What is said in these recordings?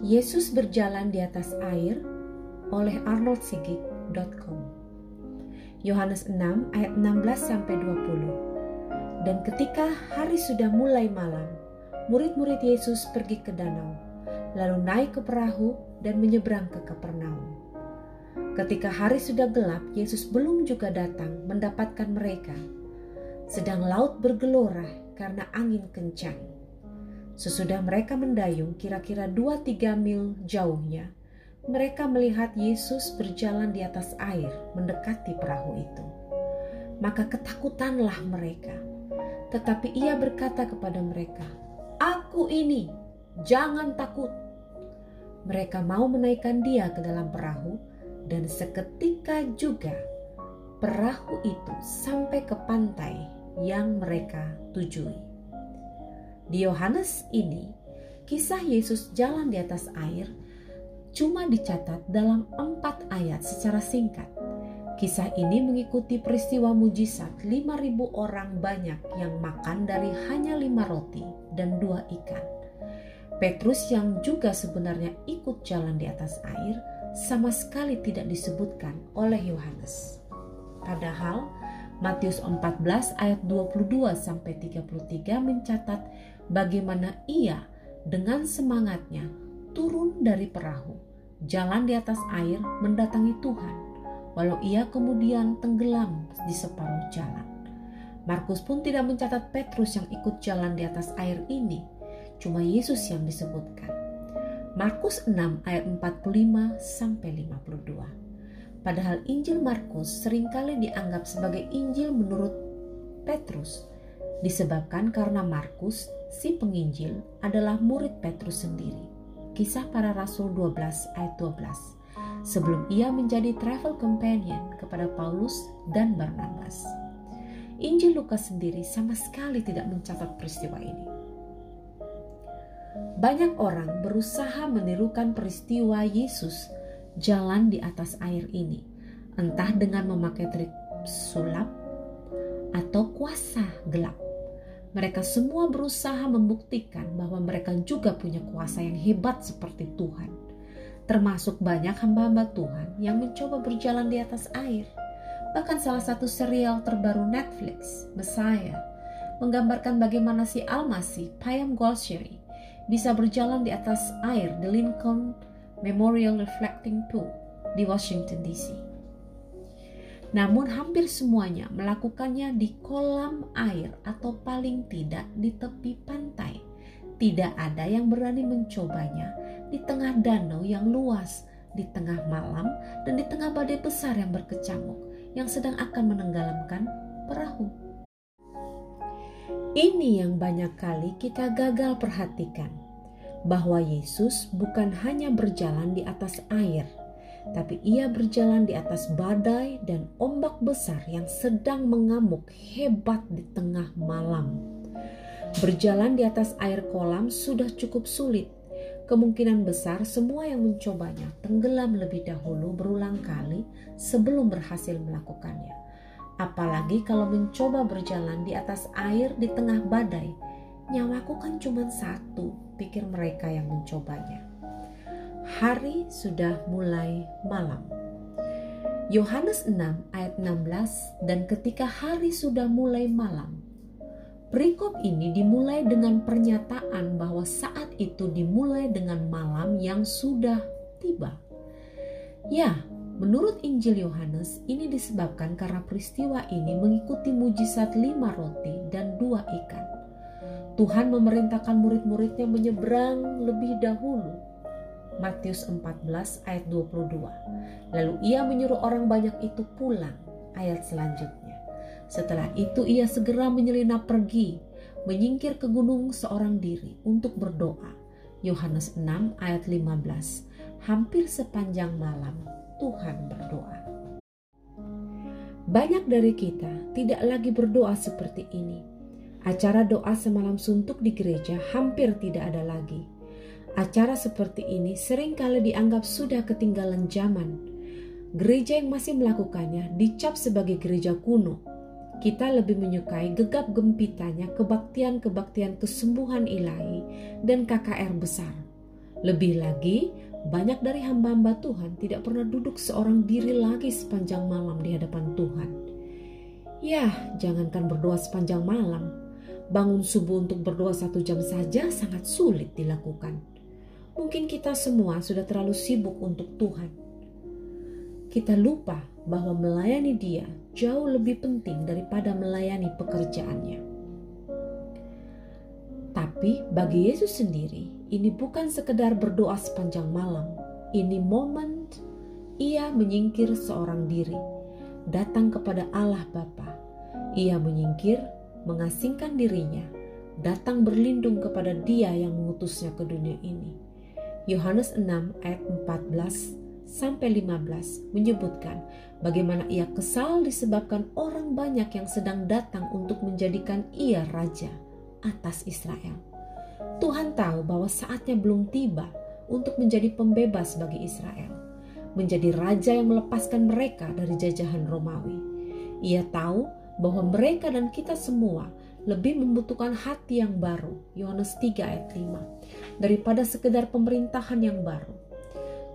Yesus berjalan di atas air oleh arnoldsigit.com Yohanes 6 ayat 16 sampai 20 Dan ketika hari sudah mulai malam, murid-murid Yesus pergi ke danau, lalu naik ke perahu dan menyeberang ke Kapernaum. Ketika hari sudah gelap, Yesus belum juga datang mendapatkan mereka. Sedang laut bergelora karena angin kencang. Sesudah mereka mendayung kira-kira 2-3 mil jauhnya, mereka melihat Yesus berjalan di atas air mendekati perahu itu. Maka ketakutanlah mereka. Tetapi ia berkata kepada mereka, Aku ini, jangan takut. Mereka mau menaikkan dia ke dalam perahu dan seketika juga perahu itu sampai ke pantai yang mereka tujui. Di Yohanes ini, kisah Yesus jalan di atas air cuma dicatat dalam empat ayat secara singkat. Kisah ini mengikuti peristiwa mujizat 5000 orang banyak yang makan dari hanya lima roti dan dua ikan. Petrus yang juga sebenarnya ikut jalan di atas air sama sekali tidak disebutkan oleh Yohanes. Padahal Matius 14 ayat 22 sampai 33 mencatat bagaimana ia dengan semangatnya turun dari perahu, jalan di atas air mendatangi Tuhan, walau ia kemudian tenggelam di separuh jalan. Markus pun tidak mencatat Petrus yang ikut jalan di atas air ini, cuma Yesus yang disebutkan. Markus 6 ayat 45 sampai 52. Padahal Injil Markus sering kali dianggap sebagai Injil menurut Petrus, disebabkan karena Markus si penginjil adalah murid Petrus sendiri. Kisah para Rasul 12 ayat 12. Sebelum ia menjadi travel companion kepada Paulus dan Barnabas. Injil Lukas sendiri sama sekali tidak mencatat peristiwa ini. Banyak orang berusaha menirukan peristiwa Yesus jalan di atas air ini, entah dengan memakai trik sulap atau kuasa gelap mereka semua berusaha membuktikan bahwa mereka juga punya kuasa yang hebat seperti Tuhan. Termasuk banyak hamba-hamba Tuhan yang mencoba berjalan di atas air. Bahkan salah satu serial terbaru Netflix, Messiah, menggambarkan bagaimana si Almasi, Payam Golshiri, bisa berjalan di atas air di Lincoln Memorial Reflecting Pool di Washington DC. Namun hampir semuanya melakukannya di kolam air atau paling tidak di tepi pantai. Tidak ada yang berani mencobanya di tengah danau yang luas, di tengah malam, dan di tengah badai besar yang berkecamuk yang sedang akan menenggelamkan perahu. Ini yang banyak kali kita gagal perhatikan, bahwa Yesus bukan hanya berjalan di atas air, tapi ia berjalan di atas badai dan ombak besar yang sedang mengamuk hebat di tengah malam. Berjalan di atas air kolam sudah cukup sulit. Kemungkinan besar semua yang mencobanya tenggelam lebih dahulu berulang kali sebelum berhasil melakukannya. Apalagi kalau mencoba berjalan di atas air di tengah badai, nyawaku kan cuma satu, pikir mereka yang mencobanya hari sudah mulai malam. Yohanes 6 ayat 16 dan ketika hari sudah mulai malam. Perikop ini dimulai dengan pernyataan bahwa saat itu dimulai dengan malam yang sudah tiba. Ya, menurut Injil Yohanes ini disebabkan karena peristiwa ini mengikuti mujizat lima roti dan dua ikan. Tuhan memerintahkan murid-muridnya menyeberang lebih dahulu Matius 14 ayat 22. Lalu ia menyuruh orang banyak itu pulang. Ayat selanjutnya. Setelah itu ia segera menyelinap pergi, menyingkir ke gunung seorang diri untuk berdoa. Yohanes 6 ayat 15. Hampir sepanjang malam Tuhan berdoa. Banyak dari kita tidak lagi berdoa seperti ini. Acara doa semalam suntuk di gereja hampir tidak ada lagi Acara seperti ini sering kali dianggap sudah ketinggalan zaman. Gereja yang masih melakukannya dicap sebagai gereja kuno. Kita lebih menyukai gegap gempitanya kebaktian-kebaktian kesembuhan ilahi dan KKR besar. Lebih lagi, banyak dari hamba-hamba Tuhan tidak pernah duduk seorang diri lagi sepanjang malam di hadapan Tuhan. Ya, jangankan berdoa sepanjang malam, bangun subuh untuk berdoa satu jam saja sangat sulit dilakukan. Mungkin kita semua sudah terlalu sibuk untuk Tuhan. Kita lupa bahwa melayani Dia jauh lebih penting daripada melayani pekerjaannya. Tapi bagi Yesus sendiri, ini bukan sekedar berdoa sepanjang malam. Ini momen ia menyingkir seorang diri, datang kepada Allah Bapa. Ia menyingkir, mengasingkan dirinya, datang berlindung kepada Dia yang mengutusnya ke dunia ini. Yohanes 6 ayat 14 sampai 15 menyebutkan bagaimana ia kesal disebabkan orang banyak yang sedang datang untuk menjadikan ia raja atas Israel. Tuhan tahu bahwa saatnya belum tiba untuk menjadi pembebas bagi Israel, menjadi raja yang melepaskan mereka dari jajahan Romawi. Ia tahu bahwa mereka dan kita semua lebih membutuhkan hati yang baru, Yohanes 3 ayat 5, daripada sekedar pemerintahan yang baru.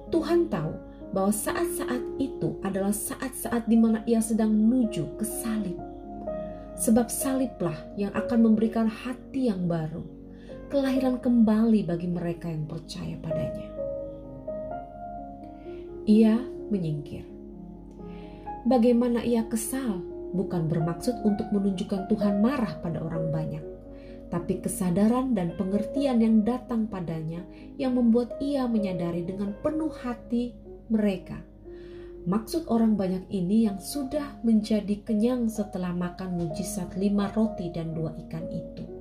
Tuhan tahu bahwa saat-saat itu adalah saat-saat di mana ia sedang menuju ke salib. Sebab saliblah yang akan memberikan hati yang baru, kelahiran kembali bagi mereka yang percaya padanya. Ia menyingkir. Bagaimana ia kesal bukan bermaksud untuk menunjukkan Tuhan marah pada orang banyak, tapi kesadaran dan pengertian yang datang padanya yang membuat ia menyadari dengan penuh hati mereka. Maksud orang banyak ini yang sudah menjadi kenyang setelah makan mujizat lima roti dan dua ikan itu.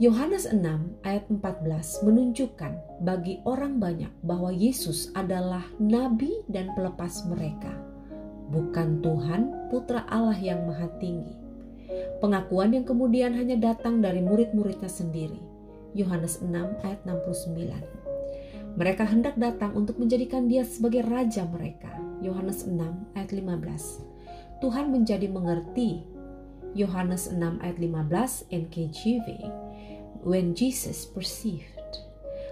Yohanes 6 ayat 14 menunjukkan bagi orang banyak bahwa Yesus adalah nabi dan pelepas mereka, bukan Tuhan putra Allah yang maha tinggi. Pengakuan yang kemudian hanya datang dari murid-muridnya sendiri. Yohanes 6 ayat 69. Mereka hendak datang untuk menjadikan dia sebagai raja mereka. Yohanes 6 ayat 15. Tuhan menjadi mengerti Yohanes 6 ayat 15 NKJV when Jesus perceived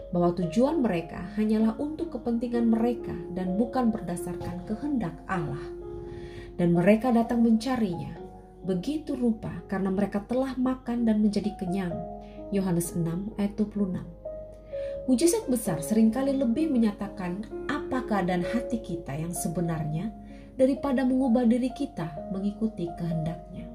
bahwa tujuan mereka hanyalah untuk kepentingan mereka dan bukan berdasarkan kehendak Allah. Dan mereka datang mencarinya, begitu rupa karena mereka telah makan dan menjadi kenyang. Yohanes 6 ayat 26. Mujizat besar sering kali lebih menyatakan apa keadaan hati kita yang sebenarnya daripada mengubah diri kita mengikuti kehendaknya.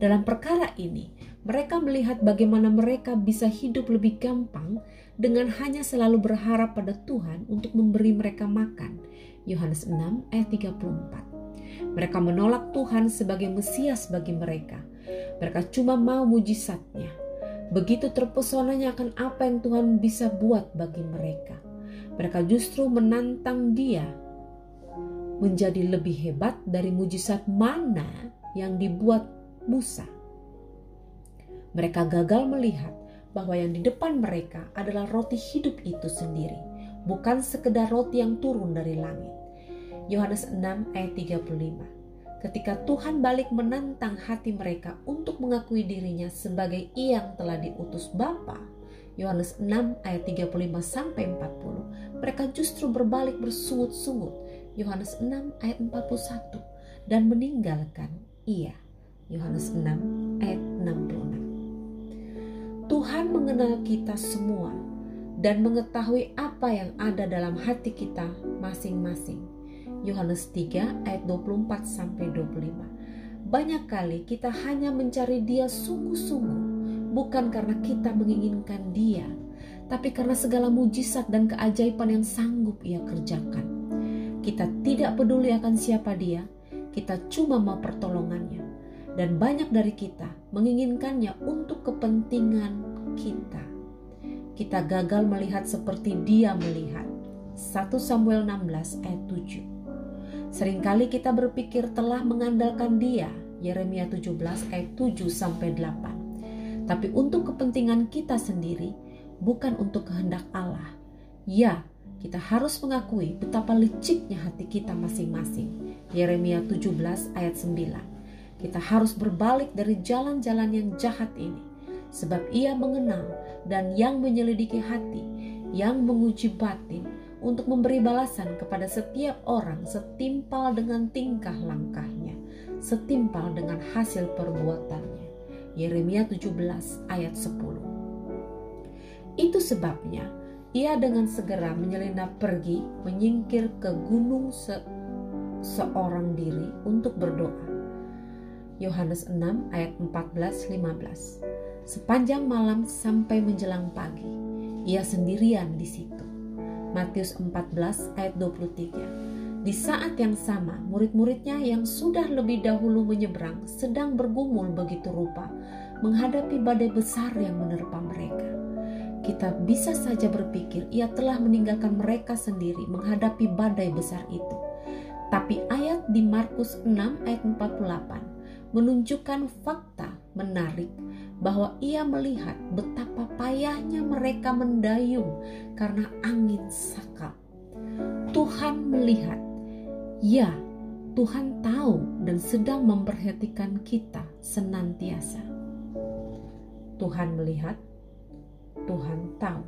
Dalam perkara ini, mereka melihat bagaimana mereka bisa hidup lebih gampang dengan hanya selalu berharap pada Tuhan untuk memberi mereka makan. Yohanes 6 ayat 34. Mereka menolak Tuhan sebagai Mesias bagi mereka. Mereka cuma mau mujizatnya. Begitu terpesonanya akan apa yang Tuhan bisa buat bagi mereka. Mereka justru menantang dia menjadi lebih hebat dari mujizat mana yang dibuat Musa. Mereka gagal melihat bahwa yang di depan mereka adalah roti hidup itu sendiri, bukan sekedar roti yang turun dari langit. Yohanes 6 ayat 35. Ketika Tuhan balik menantang hati mereka untuk mengakui dirinya sebagai yang telah diutus Bapa, Yohanes 6 ayat 35 sampai 40, mereka justru berbalik bersungut-sungut. Yohanes 6 ayat 41 dan meninggalkan ia. Yohanes 6 ayat 66. Tuhan mengenal kita semua dan mengetahui apa yang ada dalam hati kita masing-masing. Yohanes 3 ayat 24 sampai 25. Banyak kali kita hanya mencari Dia sungguh-sungguh bukan karena kita menginginkan Dia, tapi karena segala mujizat dan keajaiban yang sanggup Ia kerjakan. Kita tidak peduli akan siapa Dia, kita cuma mau pertolongannya dan banyak dari kita menginginkannya untuk kepentingan kita. Kita gagal melihat seperti dia melihat. 1 Samuel 16 ayat 7. Seringkali kita berpikir telah mengandalkan dia, Yeremia 17 ayat 7 sampai 8. Tapi untuk kepentingan kita sendiri, bukan untuk kehendak Allah. Ya, kita harus mengakui betapa liciknya hati kita masing-masing. Yeremia 17 ayat 9 kita harus berbalik dari jalan-jalan yang jahat ini. sebab ia mengenal dan yang menyelidiki hati, yang menguji batin untuk memberi balasan kepada setiap orang setimpal dengan tingkah langkahnya, setimpal dengan hasil perbuatannya. Yeremia 17 ayat 10 Itu sebabnya ia dengan segera menyelinap pergi menyingkir ke gunung se seorang diri untuk berdoa. Yohanes 6 ayat 14-15 Sepanjang malam sampai menjelang pagi, ia sendirian di situ. Matius 14 ayat 23 Di saat yang sama, murid-muridnya yang sudah lebih dahulu menyeberang sedang bergumul begitu rupa menghadapi badai besar yang menerpa mereka. Kita bisa saja berpikir ia telah meninggalkan mereka sendiri menghadapi badai besar itu. Tapi ayat di Markus 6 ayat 48 menunjukkan fakta menarik bahwa ia melihat betapa payahnya mereka mendayung karena angin sakal. Tuhan melihat, ya, Tuhan tahu dan sedang memperhatikan kita senantiasa. Tuhan melihat, Tuhan tahu.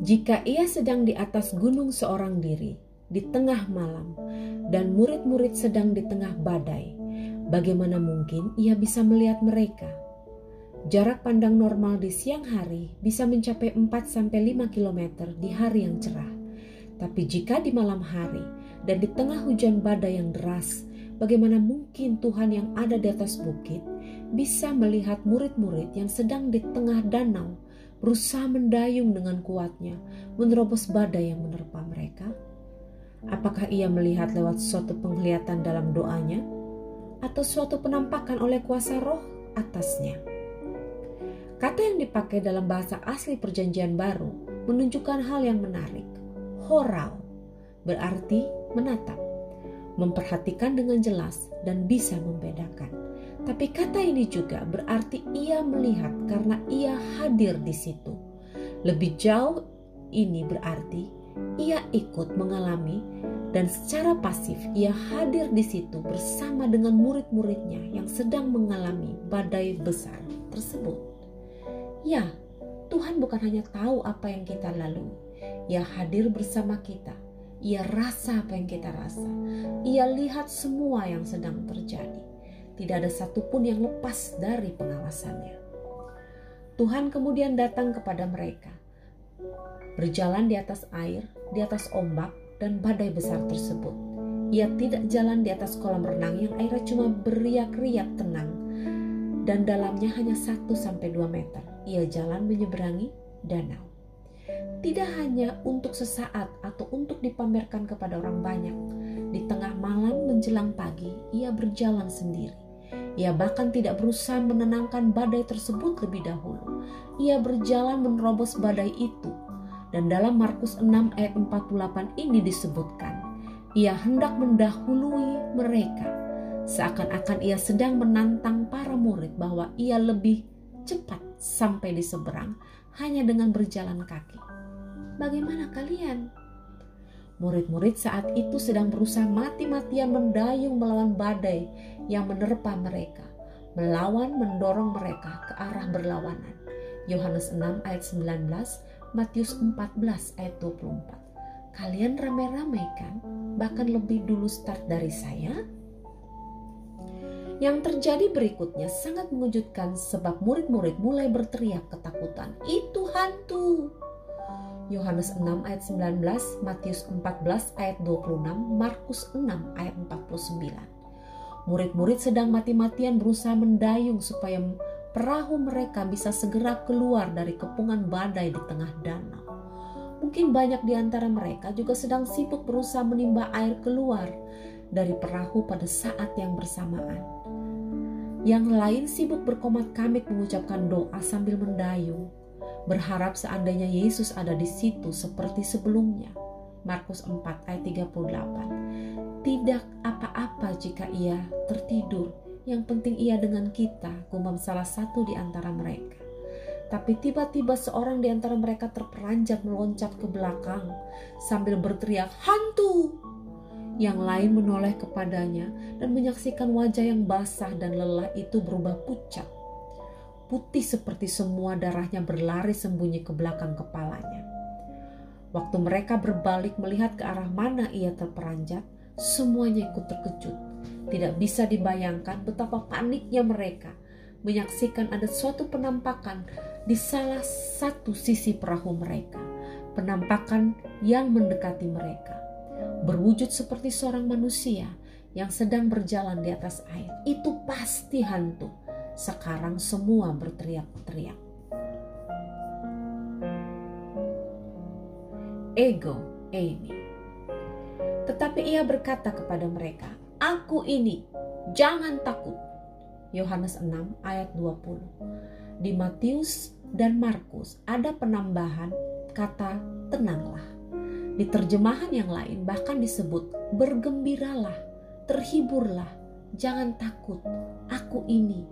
Jika ia sedang di atas gunung seorang diri, di tengah malam, dan murid-murid sedang di tengah badai, bagaimana mungkin ia bisa melihat mereka? Jarak pandang normal di siang hari bisa mencapai 4-5 km di hari yang cerah. Tapi jika di malam hari dan di tengah hujan badai yang deras, bagaimana mungkin Tuhan yang ada di atas bukit bisa melihat murid-murid yang sedang di tengah danau berusaha mendayung dengan kuatnya menerobos badai yang menerpa mereka? Apakah ia melihat lewat suatu penglihatan dalam doanya atau suatu penampakan oleh kuasa roh atasnya? Kata yang dipakai dalam bahasa asli perjanjian baru menunjukkan hal yang menarik. Horal berarti menatap, memperhatikan dengan jelas dan bisa membedakan. Tapi kata ini juga berarti ia melihat karena ia hadir di situ. Lebih jauh ini berarti ia ikut mengalami dan secara pasif ia hadir di situ bersama dengan murid-muridnya yang sedang mengalami badai besar tersebut. Ya, Tuhan bukan hanya tahu apa yang kita lalui, ia hadir bersama kita. Ia rasa apa yang kita rasa. Ia lihat semua yang sedang terjadi. Tidak ada satupun yang lepas dari pengawasannya. Tuhan kemudian datang kepada mereka berjalan di atas air, di atas ombak, dan badai besar tersebut. Ia tidak jalan di atas kolam renang yang airnya cuma beriak-riak tenang dan dalamnya hanya 1-2 meter. Ia jalan menyeberangi danau. Tidak hanya untuk sesaat atau untuk dipamerkan kepada orang banyak. Di tengah malam menjelang pagi, ia berjalan sendiri. Ia bahkan tidak berusaha menenangkan badai tersebut lebih dahulu. Ia berjalan menerobos badai itu dan dalam Markus 6 ayat 48 ini disebutkan, ia hendak mendahului mereka. Seakan-akan ia sedang menantang para murid bahwa ia lebih cepat sampai di seberang hanya dengan berjalan kaki. Bagaimana kalian? Murid-murid saat itu sedang berusaha mati-matian mendayung melawan badai yang menerpa mereka, melawan mendorong mereka ke arah berlawanan. Yohanes 6 ayat 19 Matius 14 ayat 24. Kalian ramai-ramai kan? Bahkan lebih dulu start dari saya? Yang terjadi berikutnya sangat mengejutkan sebab murid-murid mulai berteriak ketakutan. Itu hantu. Yohanes 6 ayat 19, Matius 14 ayat 26, Markus 6 ayat 49. Murid-murid sedang mati-matian berusaha mendayung supaya perahu mereka bisa segera keluar dari kepungan badai di tengah danau. Mungkin banyak di antara mereka juga sedang sibuk berusaha menimba air keluar dari perahu pada saat yang bersamaan. Yang lain sibuk berkomat kamit mengucapkan doa sambil mendayung, berharap seandainya Yesus ada di situ seperti sebelumnya. Markus 4 ayat 38. Tidak apa-apa jika ia tertidur yang penting ia dengan kita, gumam salah satu di antara mereka. Tapi tiba-tiba seorang di antara mereka terperanjat meloncat ke belakang sambil berteriak, "Hantu!" Yang lain menoleh kepadanya dan menyaksikan wajah yang basah dan lelah itu berubah pucat putih seperti semua darahnya berlari sembunyi ke belakang kepalanya. Waktu mereka berbalik melihat ke arah mana ia terperanjat, semuanya ikut terkejut. Tidak bisa dibayangkan betapa paniknya mereka menyaksikan ada suatu penampakan di salah satu sisi perahu mereka. Penampakan yang mendekati mereka. Berwujud seperti seorang manusia yang sedang berjalan di atas air. Itu pasti hantu. Sekarang semua berteriak-teriak. ego Amy. Tetapi ia berkata kepada mereka, Aku ini, jangan takut. Yohanes 6 ayat 20. Di Matius dan Markus ada penambahan kata tenanglah. Di terjemahan yang lain bahkan disebut bergembiralah, terhiburlah, jangan takut, aku ini,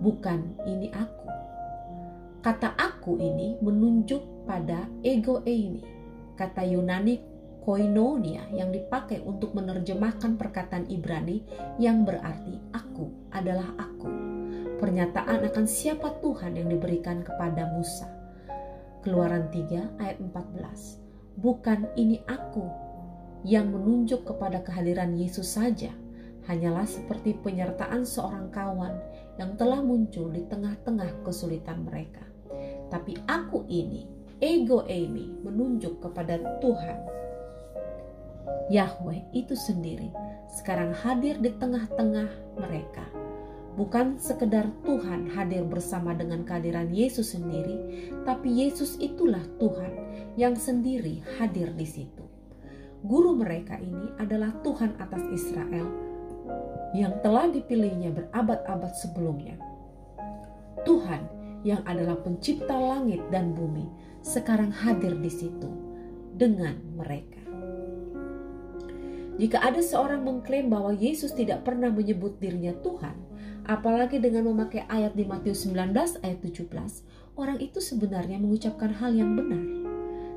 bukan ini aku. Kata aku ini menunjuk pada ego ini kata Yunani koinonia yang dipakai untuk menerjemahkan perkataan Ibrani yang berarti aku adalah aku. Pernyataan akan siapa Tuhan yang diberikan kepada Musa. Keluaran 3 ayat 14. Bukan ini aku yang menunjuk kepada kehadiran Yesus saja, hanyalah seperti penyertaan seorang kawan yang telah muncul di tengah-tengah kesulitan mereka. Tapi aku ini ego Amy menunjuk kepada Tuhan. Yahweh itu sendiri sekarang hadir di tengah-tengah mereka. Bukan sekedar Tuhan hadir bersama dengan kehadiran Yesus sendiri, tapi Yesus itulah Tuhan yang sendiri hadir di situ. Guru mereka ini adalah Tuhan atas Israel yang telah dipilihnya berabad-abad sebelumnya. Tuhan yang adalah pencipta langit dan bumi sekarang hadir di situ dengan mereka. Jika ada seorang mengklaim bahwa Yesus tidak pernah menyebut dirinya Tuhan, apalagi dengan memakai ayat di Matius 19 ayat 17, orang itu sebenarnya mengucapkan hal yang benar.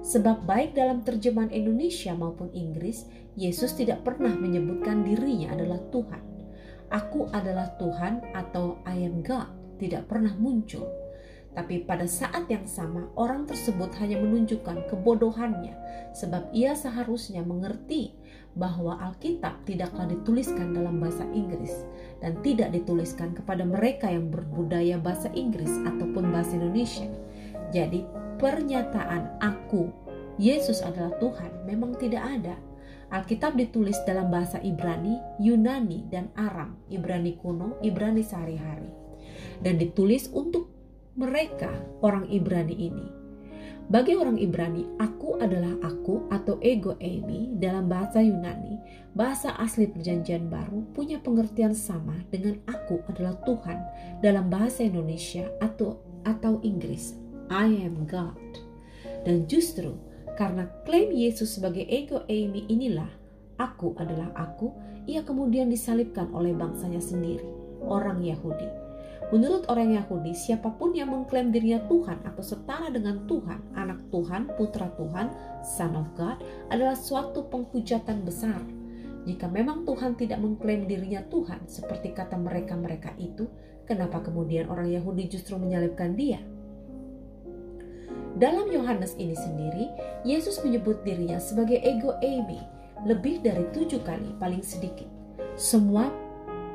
Sebab baik dalam terjemahan Indonesia maupun Inggris, Yesus tidak pernah menyebutkan dirinya adalah Tuhan. Aku adalah Tuhan atau I am God tidak pernah muncul tapi pada saat yang sama, orang tersebut hanya menunjukkan kebodohannya, sebab ia seharusnya mengerti bahwa Alkitab tidaklah dituliskan dalam bahasa Inggris dan tidak dituliskan kepada mereka yang berbudaya bahasa Inggris ataupun bahasa Indonesia. Jadi, pernyataan "Aku, Yesus adalah Tuhan" memang tidak ada. Alkitab ditulis dalam bahasa Ibrani, Yunani, dan Aram, Ibrani kuno, Ibrani sehari-hari, dan ditulis untuk mereka orang Ibrani ini. Bagi orang Ibrani, aku adalah aku atau ego eimi dalam bahasa Yunani, bahasa asli perjanjian baru punya pengertian sama dengan aku adalah Tuhan dalam bahasa Indonesia atau atau Inggris, I am God. Dan justru karena klaim Yesus sebagai ego eimi inilah aku adalah aku, ia kemudian disalibkan oleh bangsanya sendiri, orang Yahudi Menurut orang Yahudi, siapa pun yang mengklaim dirinya Tuhan atau setara dengan Tuhan, anak Tuhan, putra Tuhan, son of God, adalah suatu penghujatan besar. Jika memang Tuhan tidak mengklaim dirinya Tuhan, seperti kata mereka-mereka itu, kenapa kemudian orang Yahudi justru menyalibkan dia? Dalam Yohanes ini sendiri, Yesus menyebut dirinya sebagai ego eimi lebih dari tujuh kali paling sedikit. Semua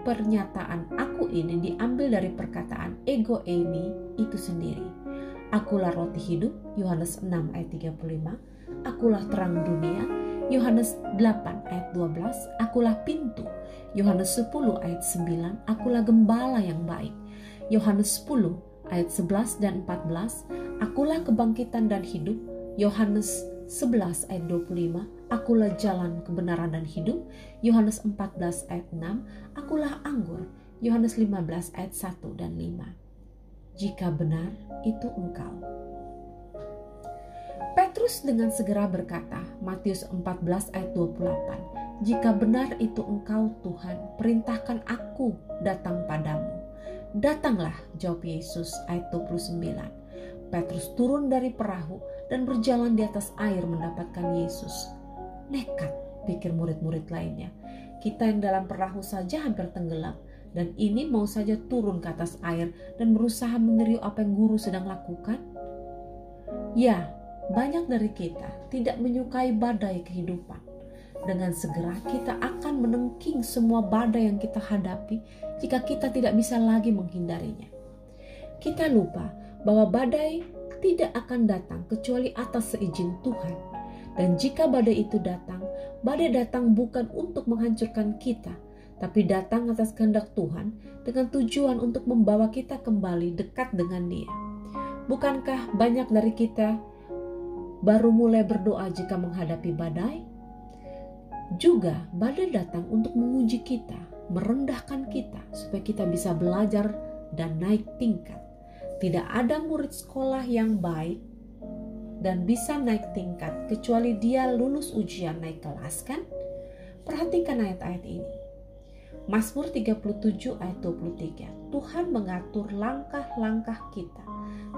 pernyataan aku ini diambil dari perkataan ego Amy itu sendiri. Akulah roti hidup, Yohanes 6 ayat 35. Akulah terang dunia, Yohanes 8 ayat 12. Akulah pintu, Yohanes 10 ayat 9. Akulah gembala yang baik, Yohanes 10 ayat 11 dan 14. Akulah kebangkitan dan hidup, Yohanes 11 ayat 25, akulah jalan kebenaran dan hidup, Yohanes 14 ayat 6, akulah anggur, Yohanes 15 ayat 1 dan 5. Jika benar itu engkau. Petrus dengan segera berkata, Matius 14 ayat 28, Jika benar itu engkau Tuhan, perintahkan aku datang padamu. Datanglah, jawab Yesus ayat 29. Petrus turun dari perahu dan berjalan di atas air mendapatkan Yesus. Nekat, pikir murid-murid lainnya. Kita yang dalam perahu saja hampir tenggelam, dan ini mau saja turun ke atas air dan berusaha meniru apa yang guru sedang lakukan? Ya, banyak dari kita tidak menyukai badai kehidupan. Dengan segera kita akan menengking semua badai yang kita hadapi jika kita tidak bisa lagi menghindarinya. Kita lupa bahwa badai tidak akan datang kecuali atas seizin Tuhan. Dan jika badai itu datang, badai datang bukan untuk menghancurkan kita, tapi datang atas kehendak Tuhan dengan tujuan untuk membawa kita kembali dekat dengan Dia. Bukankah banyak dari kita baru mulai berdoa jika menghadapi badai? Juga badai datang untuk menguji kita, merendahkan kita supaya kita bisa belajar dan naik tingkat. Tidak ada murid sekolah yang baik dan bisa naik tingkat kecuali dia lulus ujian naik kelas kan? Perhatikan ayat-ayat ini. Mazmur 37 ayat 23. Tuhan mengatur langkah-langkah kita,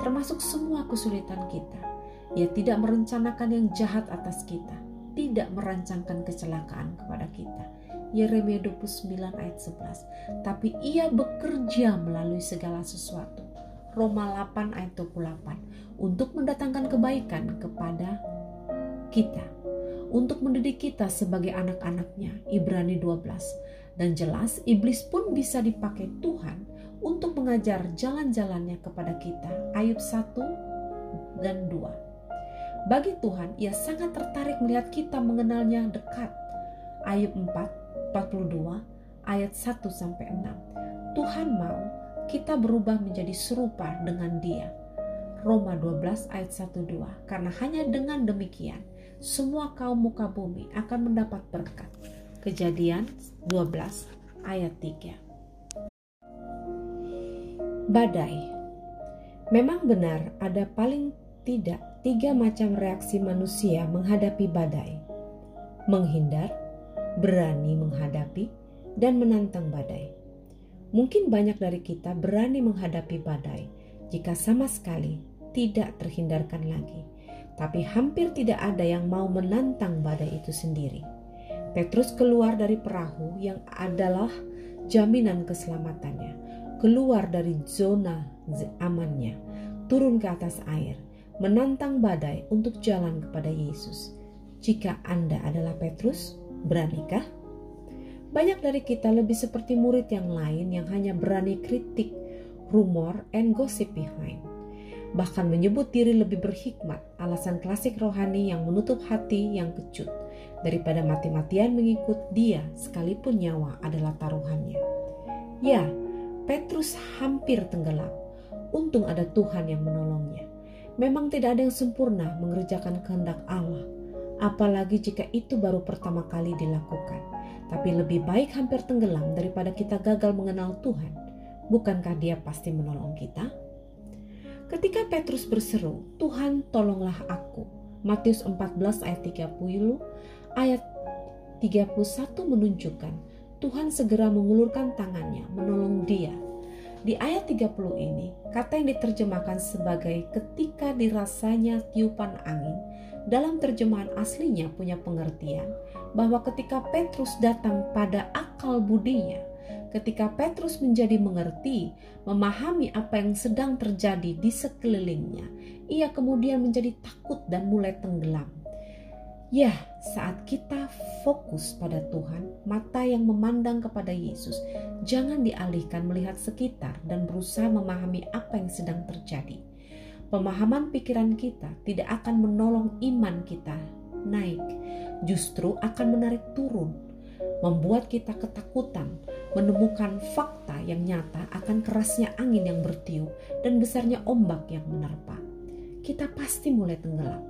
termasuk semua kesulitan kita. Ia tidak merencanakan yang jahat atas kita, tidak merancangkan kecelakaan kepada kita. Yeremia 29 ayat 11. Tapi ia bekerja melalui segala sesuatu. Roma 8 ayat 28 untuk mendatangkan kebaikan kepada kita untuk mendidik kita sebagai anak-anaknya Ibrani 12 dan jelas iblis pun bisa dipakai Tuhan untuk mengajar jalan-jalannya kepada kita. Ayub 1 dan 2. Bagi Tuhan, ia sangat tertarik melihat kita mengenalnya dekat. Ayub 4, 42, ayat 1 sampai 6. Tuhan mau kita berubah menjadi serupa dengan dia. Roma 12 ayat 1 2. Karena hanya dengan demikian semua kaum muka bumi akan mendapat berkat. Kejadian 12 ayat 3. Badai. Memang benar ada paling tidak tiga macam reaksi manusia menghadapi badai. Menghindar, berani menghadapi, dan menantang badai. Mungkin banyak dari kita berani menghadapi badai jika sama sekali tidak terhindarkan lagi. Tapi hampir tidak ada yang mau menantang badai itu sendiri. Petrus keluar dari perahu yang adalah jaminan keselamatannya, keluar dari zona amannya, turun ke atas air, menantang badai untuk jalan kepada Yesus. Jika Anda adalah Petrus, beranikah? Banyak dari kita lebih seperti murid yang lain yang hanya berani kritik, rumor, and gossip behind. Bahkan menyebut diri lebih berhikmat, alasan klasik rohani yang menutup hati yang kecut daripada mati-matian mengikut dia sekalipun nyawa adalah taruhannya. Ya, Petrus hampir tenggelam. Untung ada Tuhan yang menolongnya. Memang tidak ada yang sempurna mengerjakan kehendak Allah, apalagi jika itu baru pertama kali dilakukan. Tapi lebih baik hampir tenggelam daripada kita gagal mengenal Tuhan. Bukankah Dia pasti menolong kita? Ketika Petrus berseru, "Tuhan, tolonglah aku." Matius 14 ayat 30 Ayat 31 menunjukkan Tuhan segera mengulurkan tangannya menolong dia. Di ayat 30 ini, kata yang diterjemahkan sebagai ketika dirasanya tiupan angin, dalam terjemahan aslinya punya pengertian bahwa ketika Petrus datang pada akal budinya, ketika Petrus menjadi mengerti, memahami apa yang sedang terjadi di sekelilingnya, ia kemudian menjadi takut dan mulai tenggelam. Ya, saat kita fokus pada Tuhan, mata yang memandang kepada Yesus, jangan dialihkan melihat sekitar dan berusaha memahami apa yang sedang terjadi. Pemahaman pikiran kita tidak akan menolong iman kita naik, justru akan menarik turun, membuat kita ketakutan, menemukan fakta yang nyata akan kerasnya angin yang bertiup dan besarnya ombak yang menerpa. Kita pasti mulai tenggelam.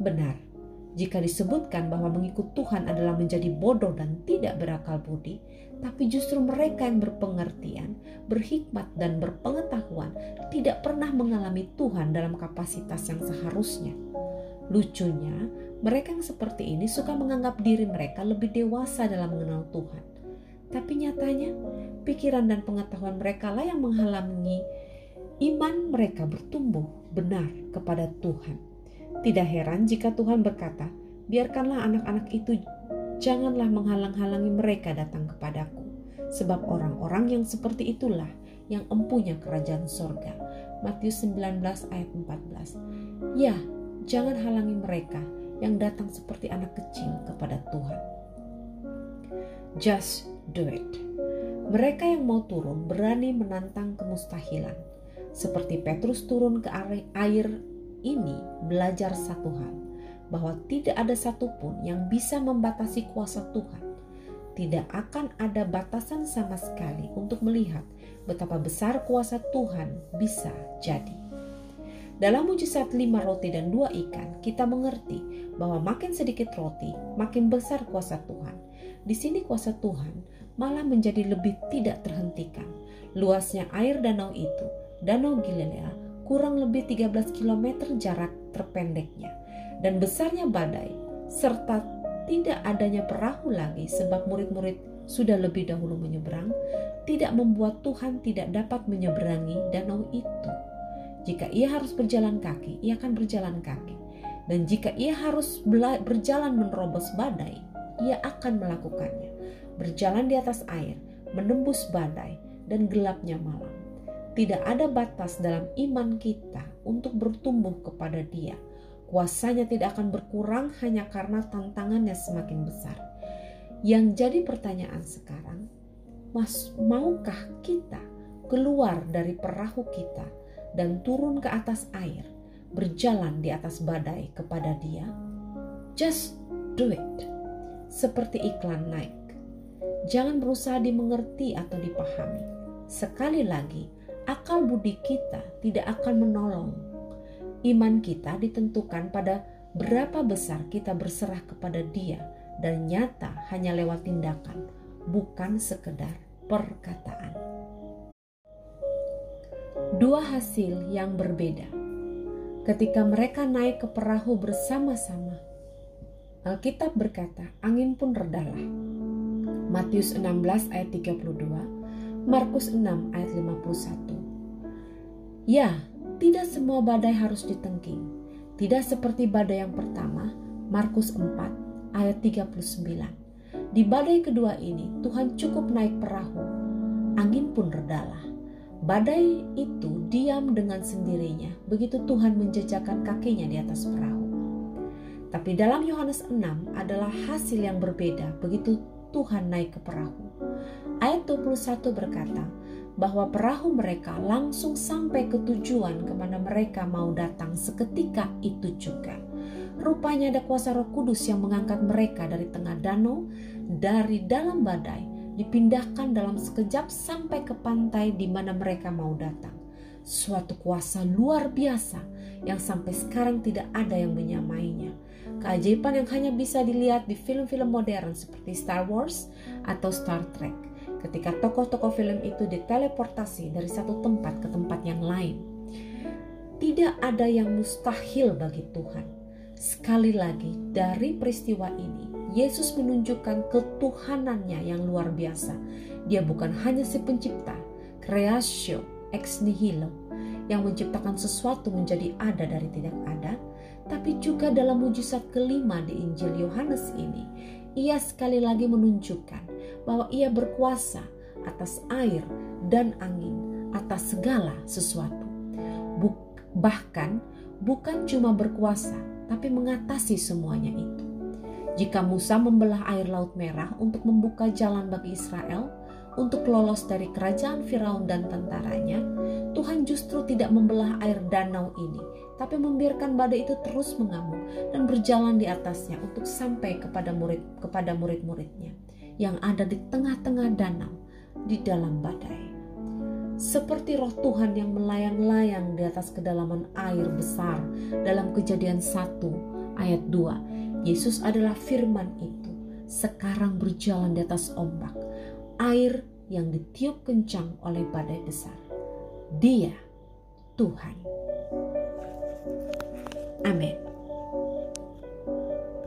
Benar, jika disebutkan bahwa mengikut Tuhan adalah menjadi bodoh dan tidak berakal budi, tapi justru mereka yang berpengertian, berhikmat, dan berpengetahuan tidak pernah mengalami Tuhan dalam kapasitas yang seharusnya. Lucunya, mereka yang seperti ini suka menganggap diri mereka lebih dewasa dalam mengenal Tuhan. Tapi nyatanya, pikiran dan pengetahuan mereka lah yang menghalangi iman mereka bertumbuh benar kepada Tuhan. Tidak heran jika Tuhan berkata, "Biarkanlah anak-anak itu janganlah menghalang-halangi mereka datang kepadaku." sebab orang-orang yang seperti itulah yang empunya kerajaan sorga. Matius 19 ayat 14 Ya, jangan halangi mereka yang datang seperti anak kecil kepada Tuhan. Just do it. Mereka yang mau turun berani menantang kemustahilan. Seperti Petrus turun ke air ini belajar satu hal, bahwa tidak ada satupun yang bisa membatasi kuasa Tuhan. Tidak akan ada batasan sama sekali untuk melihat betapa besar kuasa Tuhan bisa jadi. Dalam mujizat lima roti dan dua ikan, kita mengerti bahwa makin sedikit roti, makin besar kuasa Tuhan. Di sini kuasa Tuhan malah menjadi lebih tidak terhentikan. Luasnya air danau itu, Danau Galilea, kurang lebih 13 km jarak terpendeknya dan besarnya badai serta tidak adanya perahu lagi sebab murid-murid sudah lebih dahulu menyeberang tidak membuat Tuhan tidak dapat menyeberangi danau itu. Jika ia harus berjalan kaki, ia akan berjalan kaki. Dan jika ia harus berjalan menerobos badai, ia akan melakukannya. Berjalan di atas air, menembus badai, dan gelapnya malam. Tidak ada batas dalam iman kita untuk bertumbuh kepada Dia. Kuasanya tidak akan berkurang hanya karena tantangannya semakin besar. Yang jadi pertanyaan sekarang, Mas, maukah kita keluar dari perahu kita dan turun ke atas air, berjalan di atas badai kepada Dia? Just do it. Seperti iklan naik. Jangan berusaha dimengerti atau dipahami. Sekali lagi, akal budi kita tidak akan menolong. Iman kita ditentukan pada berapa besar kita berserah kepada Dia dan nyata hanya lewat tindakan, bukan sekedar perkataan. Dua hasil yang berbeda. Ketika mereka naik ke perahu bersama-sama, Alkitab berkata, angin pun redalah. Matius 16 ayat 32, Markus 6 ayat 51. Ya, tidak semua badai harus ditengking. Tidak seperti badai yang pertama, Markus 4 ayat 39 di badai kedua ini, Tuhan cukup naik perahu. Angin pun redalah. Badai itu diam dengan sendirinya begitu Tuhan menjejakkan kakinya di atas perahu. Tapi dalam Yohanes 6 adalah hasil yang berbeda begitu Tuhan naik ke perahu. Ayat 21 berkata bahwa perahu mereka langsung sampai ke tujuan ke mana mereka mau datang seketika itu juga. Rupanya ada kuasa roh kudus yang mengangkat mereka dari tengah danau, dari dalam badai, dipindahkan dalam sekejap sampai ke pantai di mana mereka mau datang. Suatu kuasa luar biasa yang sampai sekarang tidak ada yang menyamainya. Keajaiban yang hanya bisa dilihat di film-film modern seperti Star Wars atau Star Trek ketika tokoh-tokoh film itu diteleportasi dari satu tempat ke tempat yang lain. Tidak ada yang mustahil bagi Tuhan. Sekali lagi, dari peristiwa ini, Yesus menunjukkan ketuhanannya yang luar biasa. Dia bukan hanya si pencipta, creatio ex nihilo, yang menciptakan sesuatu menjadi ada dari tidak ada, tapi juga dalam mujizat kelima di Injil Yohanes ini, ia sekali lagi menunjukkan bahwa ia berkuasa atas air dan angin, atas segala sesuatu. Buk, bahkan bukan cuma berkuasa, tapi mengatasi semuanya itu. Jika Musa membelah air Laut Merah untuk membuka jalan bagi Israel untuk lolos dari kerajaan Firaun dan tentaranya, Tuhan justru tidak membelah air danau ini, tapi membiarkan badai itu terus mengamuk dan berjalan di atasnya untuk sampai kepada murid kepada murid-muridnya yang ada di tengah-tengah danau di dalam badai. Seperti roh Tuhan yang melayang-layang di atas kedalaman air besar dalam kejadian 1 ayat 2. Yesus adalah firman itu. Sekarang berjalan di atas ombak. Air yang ditiup kencang oleh badai besar. Dia Tuhan. Amin.